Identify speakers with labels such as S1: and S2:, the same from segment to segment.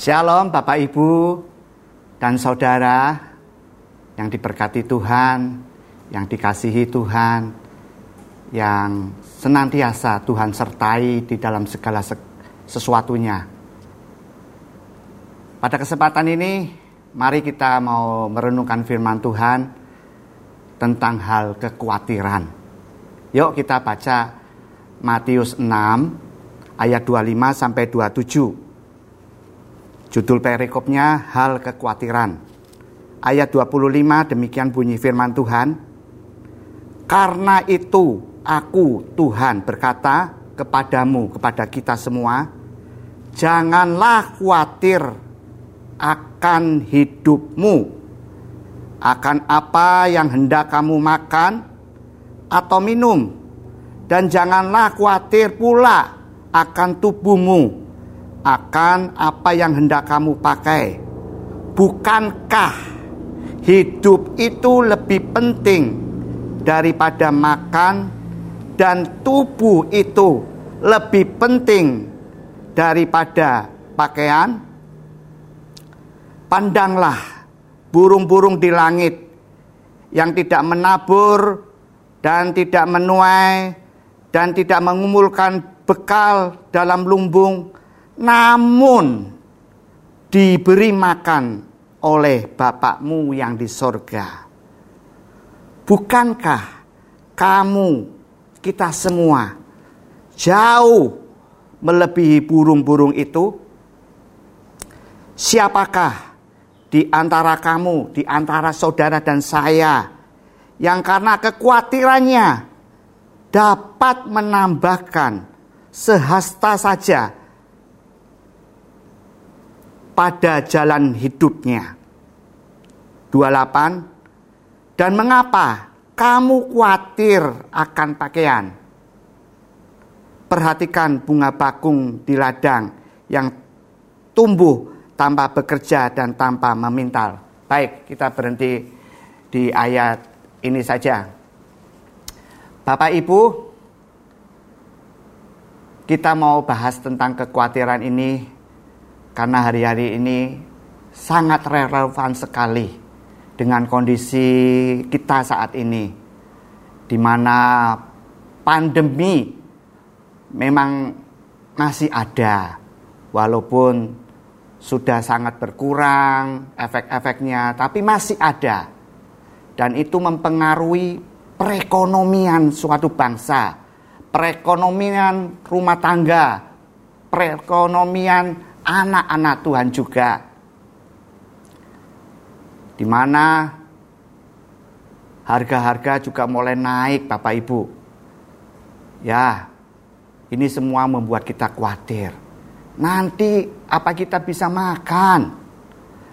S1: Shalom Bapak Ibu dan Saudara yang diberkati Tuhan, yang dikasihi Tuhan, yang senantiasa Tuhan sertai di dalam segala sesuatunya. Pada kesempatan ini, mari kita mau merenungkan firman Tuhan tentang hal kekhawatiran. Yuk kita baca Matius 6 ayat 25 sampai 27. Judul perikopnya hal kekhawatiran. Ayat 25 demikian bunyi firman Tuhan. Karena itu aku Tuhan berkata kepadamu, kepada kita semua, janganlah khawatir akan hidupmu, akan apa yang hendak kamu makan atau minum, dan janganlah khawatir pula akan tubuhmu, akan apa yang hendak kamu pakai. Bukankah hidup itu lebih penting daripada makan dan tubuh itu lebih penting daripada pakaian? Pandanglah burung-burung di langit yang tidak menabur dan tidak menuai dan tidak mengumulkan bekal dalam lumbung namun diberi makan oleh Bapakmu yang di sorga. Bukankah kamu, kita semua, jauh melebihi burung-burung itu? Siapakah di antara kamu, di antara saudara dan saya, yang karena kekhawatirannya dapat menambahkan sehasta saja pada jalan hidupnya. 28. Dan mengapa kamu khawatir akan pakaian? Perhatikan bunga bakung di ladang yang tumbuh tanpa bekerja dan tanpa memintal. Baik, kita berhenti di ayat ini saja. Bapak Ibu, kita mau bahas tentang kekhawatiran ini karena hari-hari ini sangat relevan sekali dengan kondisi kita saat ini di mana pandemi memang masih ada walaupun sudah sangat berkurang efek-efeknya tapi masih ada. Dan itu mempengaruhi perekonomian suatu bangsa perekonomian rumah tangga perekonomian anak-anak Tuhan juga. Di mana harga-harga juga mulai naik Bapak Ibu. Ya, ini semua membuat kita khawatir. Nanti apa kita bisa makan?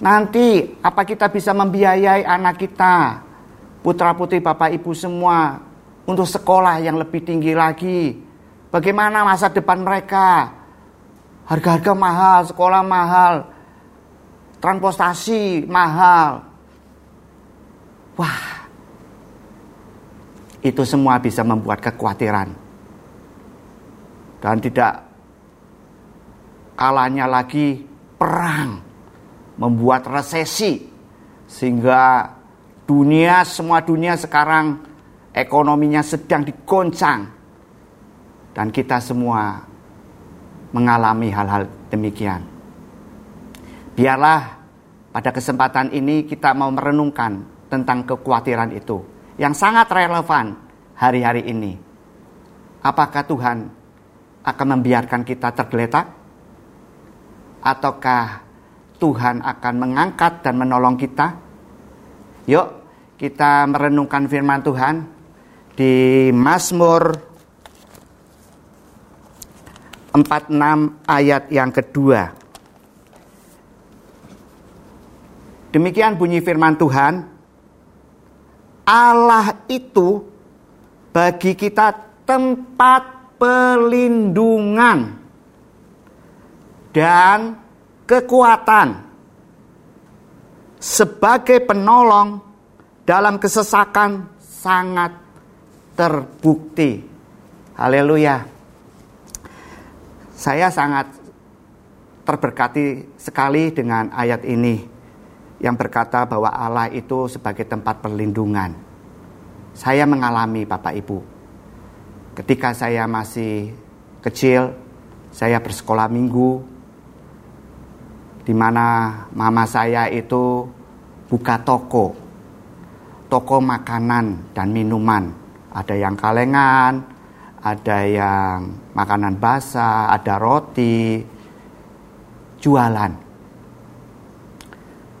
S1: Nanti apa kita bisa membiayai anak kita? Putra-putri Bapak Ibu semua untuk sekolah yang lebih tinggi lagi. Bagaimana masa depan mereka? Harga-harga mahal, sekolah mahal, transportasi mahal. Wah, itu semua bisa membuat kekhawatiran. Dan tidak kalanya lagi perang membuat resesi sehingga dunia semua dunia sekarang ekonominya sedang digoncang dan kita semua mengalami hal-hal demikian. Biarlah pada kesempatan ini kita mau merenungkan tentang kekhawatiran itu yang sangat relevan hari-hari ini. Apakah Tuhan akan membiarkan kita tergeletak? Ataukah Tuhan akan mengangkat dan menolong kita? Yuk, kita merenungkan firman Tuhan di Mazmur 46 ayat yang kedua. Demikian bunyi firman Tuhan. Allah itu bagi kita tempat pelindungan dan kekuatan sebagai penolong dalam kesesakan sangat terbukti. Haleluya. Saya sangat terberkati sekali dengan ayat ini yang berkata bahwa Allah itu sebagai tempat perlindungan. Saya mengalami Bapak Ibu. Ketika saya masih kecil, saya bersekolah minggu di mana mama saya itu buka toko. Toko makanan dan minuman. Ada yang kalengan, ada yang makanan basah, ada roti, jualan.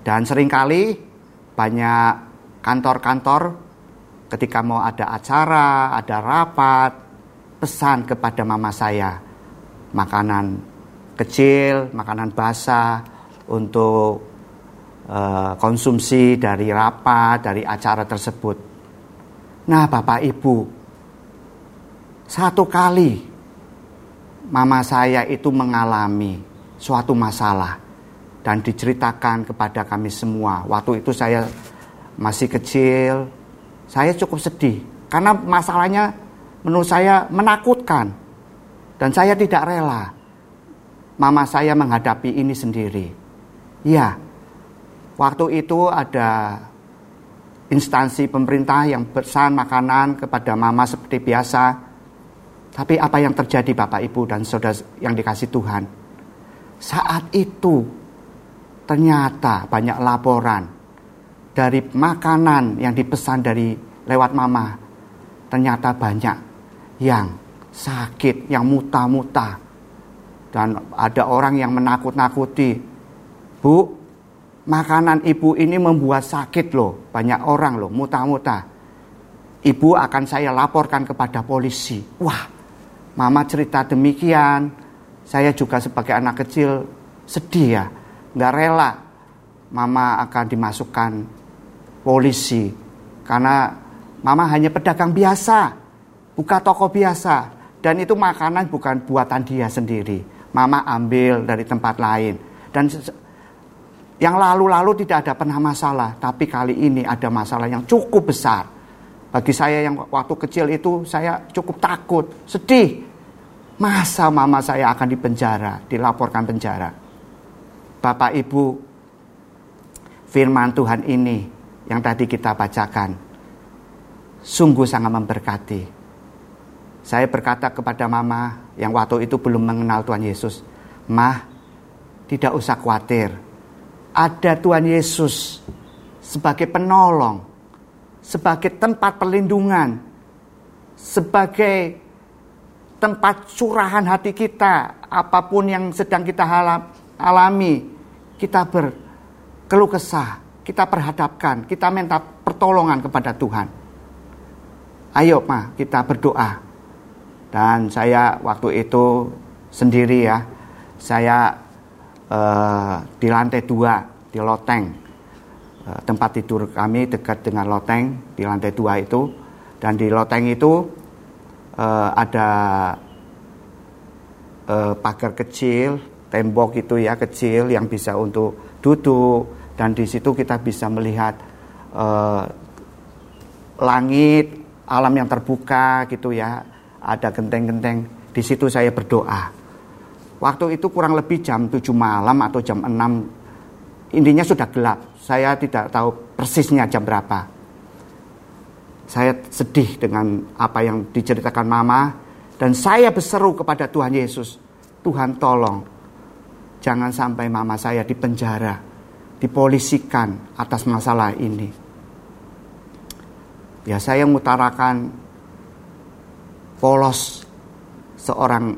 S1: Dan sering kali banyak kantor-kantor ketika mau ada acara, ada rapat, pesan kepada mama saya makanan kecil, makanan basah untuk uh, konsumsi dari rapat, dari acara tersebut. Nah, Bapak Ibu, satu kali mama saya itu mengalami suatu masalah dan diceritakan kepada kami semua. Waktu itu saya masih kecil, saya cukup sedih karena masalahnya menurut saya menakutkan dan saya tidak rela mama saya menghadapi ini sendiri. Ya, waktu itu ada instansi pemerintah yang pesan makanan kepada mama seperti biasa tapi apa yang terjadi Bapak Ibu dan Saudara yang dikasih Tuhan? Saat itu ternyata banyak laporan dari makanan yang dipesan dari lewat mama. Ternyata banyak yang sakit, yang muta-muta. Dan ada orang yang menakut-nakuti. Bu, makanan ibu ini membuat sakit loh. Banyak orang loh, muta-muta. Ibu akan saya laporkan kepada polisi. Wah, Mama cerita demikian, saya juga sebagai anak kecil sedih ya, nggak rela Mama akan dimasukkan polisi karena Mama hanya pedagang biasa, buka toko biasa, dan itu makanan bukan buatan dia sendiri. Mama ambil dari tempat lain dan yang lalu-lalu tidak ada pernah masalah, tapi kali ini ada masalah yang cukup besar. Bagi saya yang waktu kecil itu saya cukup takut, sedih. Masa mama saya akan dipenjara, dilaporkan penjara. Bapak Ibu, firman Tuhan ini yang tadi kita bacakan sungguh sangat memberkati. Saya berkata kepada mama yang waktu itu belum mengenal Tuhan Yesus, "Mah, tidak usah khawatir. Ada Tuhan Yesus sebagai penolong, sebagai tempat perlindungan, sebagai tempat curahan hati kita, apa pun yang sedang kita alami, kita berkeluh kesah, kita perhadapkan, kita minta pertolongan kepada Tuhan. Ayo, Ma, kita berdoa. Dan saya waktu itu sendiri ya, saya uh, di lantai dua di loteng, uh, tempat tidur kami dekat dengan loteng di lantai dua itu, dan di loteng itu uh, ada uh, pagar kecil, tembok itu ya kecil yang bisa untuk duduk dan di situ kita bisa melihat uh, langit, alam yang terbuka gitu ya, ada genteng-genteng. Di situ saya berdoa. Waktu itu kurang lebih jam 7 malam atau jam 6 intinya sudah gelap. Saya tidak tahu persisnya jam berapa saya sedih dengan apa yang diceritakan mama dan saya berseru kepada Tuhan Yesus, Tuhan tolong jangan sampai mama saya dipenjara, dipolisikan atas masalah ini. Ya saya mengutarakan polos seorang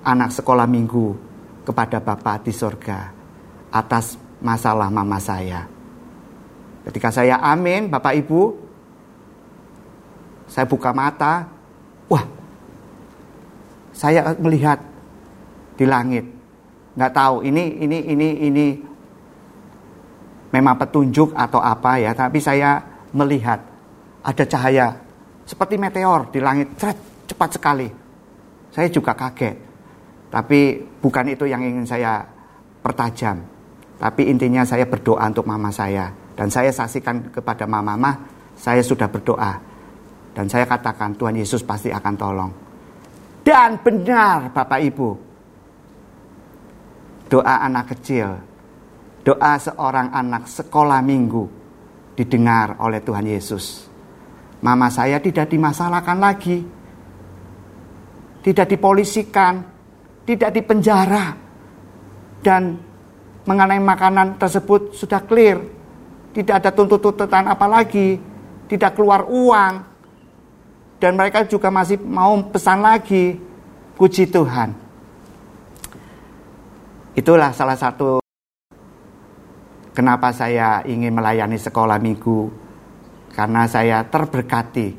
S1: anak sekolah minggu kepada Bapak di sorga atas masalah mama saya. Ketika saya amin, Bapak Ibu, saya buka mata, wah, saya melihat di langit. Nggak tahu ini ini ini ini memang petunjuk atau apa ya, tapi saya melihat ada cahaya seperti meteor di langit, cepat sekali. Saya juga kaget. Tapi bukan itu yang ingin saya pertajam. Tapi intinya saya berdoa untuk mama saya. Dan saya saksikan kepada mama, mama, saya sudah berdoa dan saya katakan Tuhan Yesus pasti akan tolong. Dan benar Bapak Ibu. doa anak kecil, doa seorang anak sekolah minggu didengar oleh Tuhan Yesus. Mama saya tidak dimasalahkan lagi, tidak dipolisikan, tidak dipenjara, dan mengenai makanan tersebut sudah clear, tidak ada tuntut-tuntutan apa lagi, tidak keluar uang, dan mereka juga masih mau pesan lagi, puji Tuhan. Itulah salah satu kenapa saya ingin melayani sekolah minggu. Karena saya terberkati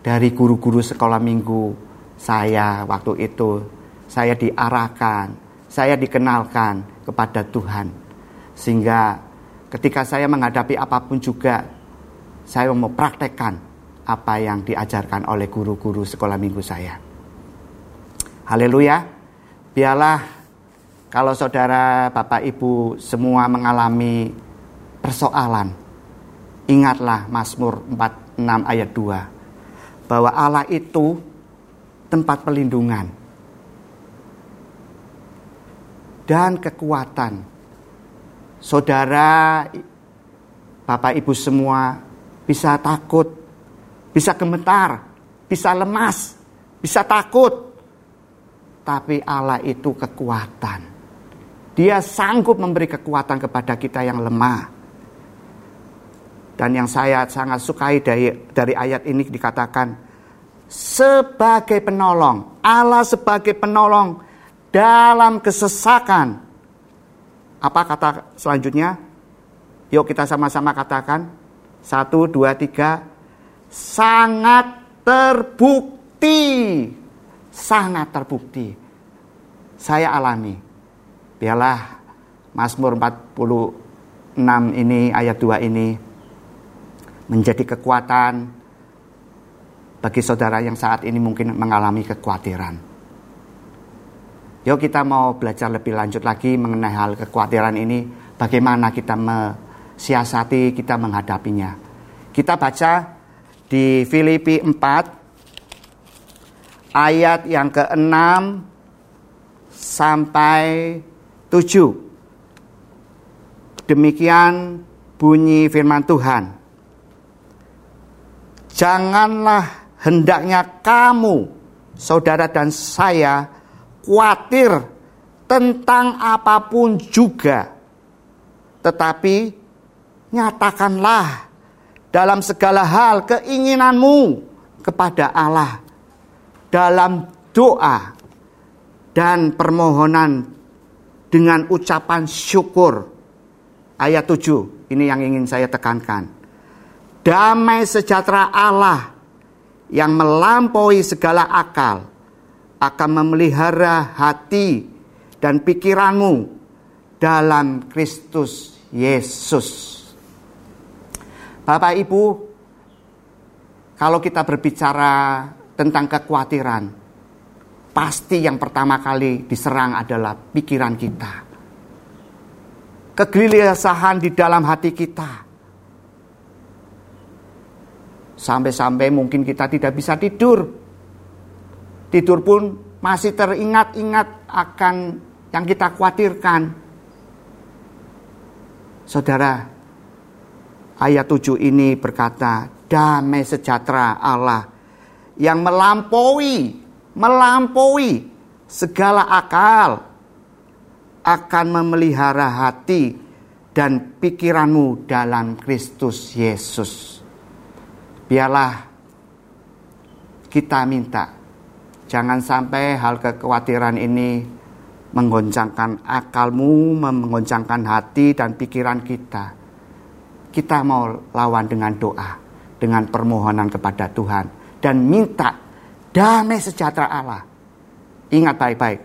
S1: dari guru-guru sekolah minggu saya waktu itu. Saya diarahkan, saya dikenalkan kepada Tuhan. Sehingga ketika saya menghadapi apa pun juga, saya mau praktekkan apa yang diajarkan oleh guru-guru sekolah minggu saya. Haleluya. Biarlah kalau saudara, Bapak, Ibu semua mengalami persoalan, ingatlah Mazmur 46 ayat 2 bahwa Allah itu tempat pelindungan dan kekuatan. Saudara, Bapak Ibu semua bisa takut, bisa gemetar, bisa lemas, bisa takut. Tapi Allah itu kekuatan. Dia sanggup memberi kekuatan kepada kita yang lemah. Dan yang saya sangat sukai dari, dari ayat ini dikatakan sebagai penolong, Allah sebagai penolong dalam kesesakan. Apa kata selanjutnya? Yuk kita sama-sama katakan. Satu, dua, tiga. Sangat terbukti. Sangat terbukti. Saya alami Biarlah Mazmur 46 ini ayat 2 ini menjadi kekuatan bagi saudara yang saat ini mungkin mengalami kekhawatiran. Yuk kita mau belajar lebih lanjut lagi mengenai hal kekhawatiran ini, bagaimana kita mensiasati, kita menghadapinya. Kita baca di Filipi 4 ayat yang ke-6 sampai 7. Demikian bunyi firman Tuhan. Janganlah hendaknya kamu, saudara dan saya, khawatir tentang apa pun juga. Tetapi nyatakanlah dalam segala hal keinginanmu kepada Allah dalam doa dan permohonan dengan ucapan syukur. Ayat 7, ini yang ingin saya tekankan. Damai sejahtera Allah yang melampaui segala akal akan memelihara hati dan pikiranmu dalam Kristus Yesus. Bapak Ibu, kalau kita berbicara tentang kekhawatiran, pasti yang pertama kali diserang adalah pikiran kita. Kegelisahan di dalam hati kita. Sampai-sampai mungkin kita tidak bisa tidur. Tidur pun masih teringat-ingat akan yang kita khawatirkan. Saudara, ayat 7 ini berkata, damai sejahtera Allah yang melampaui melampaui segala akal akan memelihara hati dan pikiranmu dalam Kristus Yesus. Biarlah kita minta jangan sampai hal kekhawatiran ini menggoncangkan akalmu, menggoncangkan hati dan pikiran kita. Kita mau lawan dengan doa, dengan permohonan kepada Tuhan dan minta damai sejahtera Allah. Ingat baik-baik,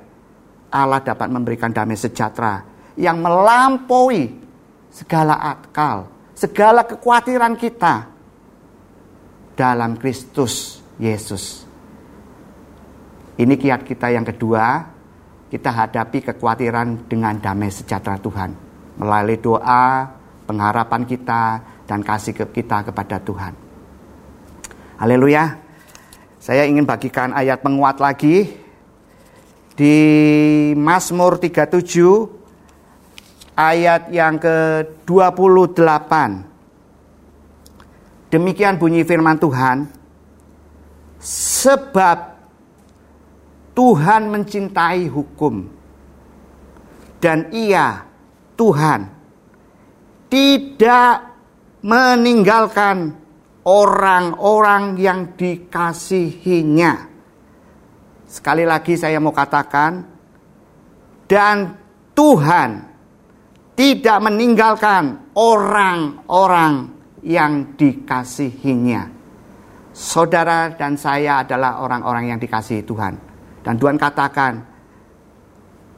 S1: Allah dapat memberikan damai sejahtera yang melampaui segala akal, segala kekhawatiran kita dalam Kristus Yesus. Ini kiat kita yang kedua, kita hadapi kekhawatiran dengan damai sejahtera Tuhan. Melalui doa, pengharapan kita, dan kasih kita kepada Tuhan. Haleluya. Saya ingin bagikan ayat penguat lagi di Mazmur 37 ayat yang ke-28. Demikian bunyi firman Tuhan. Sebab Tuhan mencintai hukum. Dan ia, Tuhan, tidak meninggalkan orang-orang yang dikasihinya. Sekali lagi saya mau katakan, dan Tuhan tidak meninggalkan orang-orang yang dikasihinya. Saudara dan saya adalah orang-orang yang dikasihi Tuhan. Dan Tuhan katakan,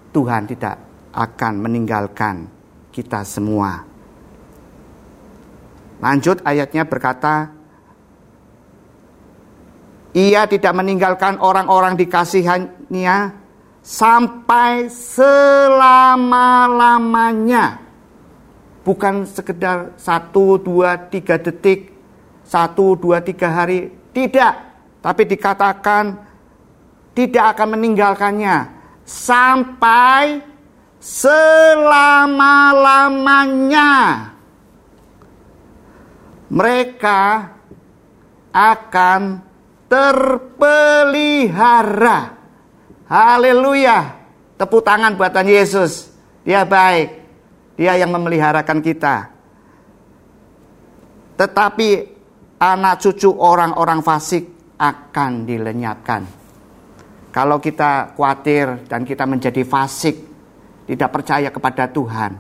S1: Tuhan tidak akan meninggalkan kita semua. Lanjut ayatnya berkata, ia tidak meninggalkan orang-orang dikasihannya sampai selama-lamanya. Bukan sekedar satu, dua, tiga detik, satu, dua, tiga hari. Tidak. Tapi dikatakan tidak akan meninggalkannya sampai selama-lamanya. Mereka akan terpelihara. Haleluya. Tepuk tangan buatan Yesus. Dia baik. Dia yang memeliharakan kita. Tetapi anak cucu orang-orang fasik akan dilenyapkan. Kalau kita khawatir dan kita menjadi fasik, tidak percaya kepada Tuhan,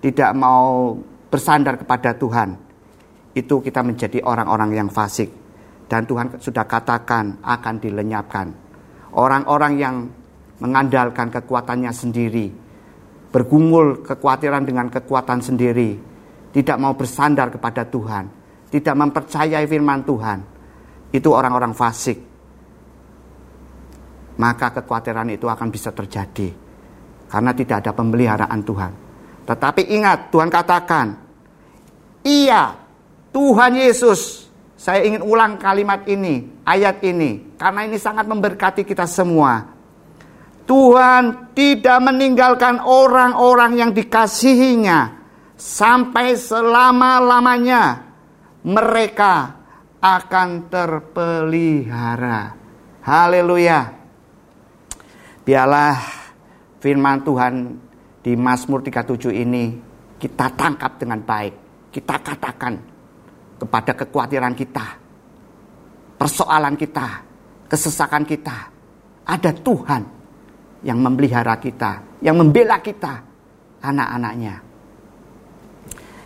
S1: tidak mau bersandar kepada Tuhan, itu kita menjadi orang-orang yang fasik. Dan Tuhan sudah katakan akan dilenyapkan. Orang-orang yang mengandalkan kekuatannya sendiri, bergumul kekhawatiran dengan kekuatan sendiri, tidak mau bersandar kepada Tuhan, tidak mempercayai firman Tuhan, itu orang-orang fasik. Maka kekhawatiran itu akan bisa terjadi karena tidak ada pemeliharaan Tuhan. Tetapi ingat, Tuhan katakan, "Iya, Tuhan Yesus saya ingin ulang kalimat ini, ayat ini, karena ini sangat memberkati kita semua. Tuhan tidak meninggalkan orang-orang yang dikasihinya sampai selama-lamanya. Mereka akan terpelihara. Haleluya. Biarlah firman Tuhan di Mazmur 37 ini kita tangkap dengan baik. Kita katakan kepada kekhawatiran kita, persoalan kita, kesesakan kita. Ada Tuhan yang memelihara kita, yang membela kita, anak-anaknya.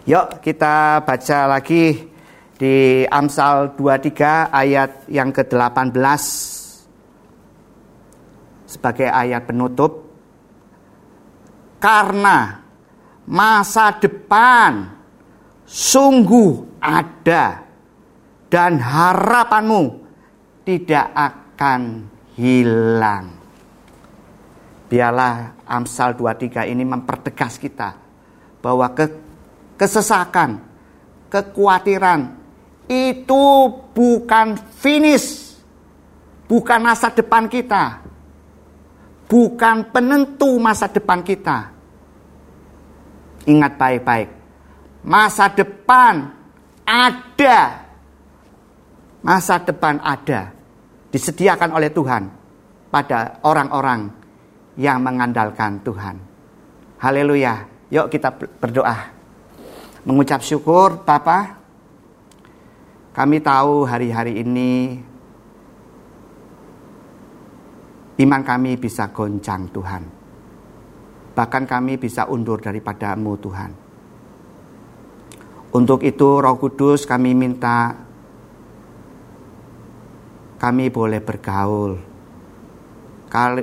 S1: Yuk kita baca lagi di Amsal 23 ayat yang ke-18 sebagai ayat penutup. Karena masa depan sungguh ada dan harapanmu tidak akan hilang. Biarlah Amsal 23 ini mempertegas kita bahwa ke, kesesakan, kekhawatiran itu bukan finish, bukan masa depan kita, bukan penentu masa depan kita. Ingat baik-baik, masa depan ada. Masa depan ada. Disediakan oleh Tuhan pada orang-orang yang mengandalkan Tuhan. Haleluya. Yuk kita berdoa. Mengucap syukur Bapa. Kami tahu hari-hari ini iman kami bisa goncang Tuhan. Bahkan kami bisa undur daripadamu Tuhan. Untuk itu Roh Kudus kami minta kami boleh bergaul.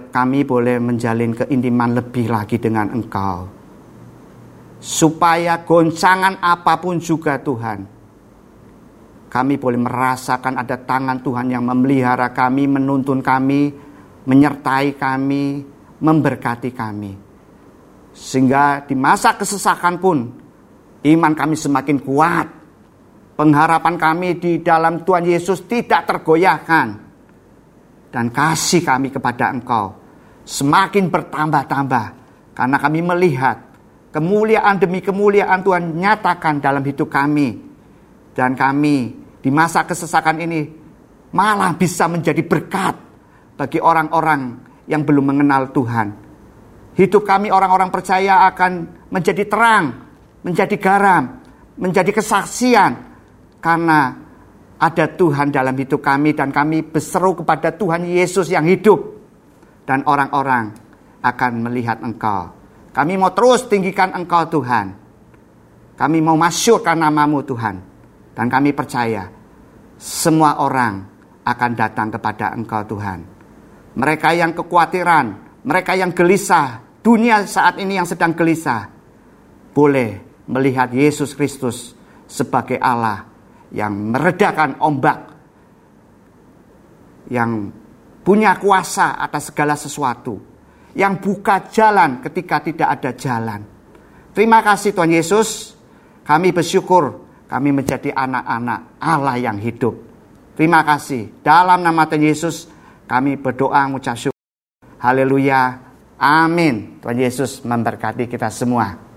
S1: Kami boleh menjalin keintiman lebih lagi dengan Engkau. Supaya goncangan apa pun juga Tuhan. Kami boleh merasakan ada tangan Tuhan yang memelihara kami, menuntun kami, menyertai kami, memberkati kami. Sehingga di masa kesesakan pun Iman kami semakin kuat. Pengharapan kami di dalam Tuhan Yesus tidak tergoyahkan. Dan kasih kami kepada Engkau semakin bertambah-tambah. Karena kami melihat kemuliaan demi kemuliaan Tuhan nyatakan dalam hidup kami. Dan kami di masa kesesakan ini malah bisa menjadi berkat bagi orang-orang yang belum mengenal Tuhan. Hidup kami orang-orang percaya akan menjadi terang, menjadi garam, menjadi kesaksian karena ada Tuhan dalam hidup kami dan kami berseru kepada Tuhan Yesus yang hidup dan orang-orang akan melihat Engkau. Kami mau terus tinggikan Engkau Tuhan. Kami mau masukkan namamu Tuhan. Dan kami percaya semua orang akan datang kepada Engkau Tuhan. Mereka yang kekhawatiran, mereka yang gelisah, dunia saat ini yang sedang gelisah, boleh melihat Yesus Kristus sebagai Allah yang meredakan ombak, yang punya kuasa atas segala sesuatu, yang buka jalan ketika tidak ada jalan. Terima kasih Tuhan Yesus, kami bersyukur kami menjadi anak-anak Allah yang hidup. Terima kasih. Dalam nama Tuhan Yesus kami berdoa mengucap syukur. Haleluya. Amin. Tuhan Yesus memberkati kita semua.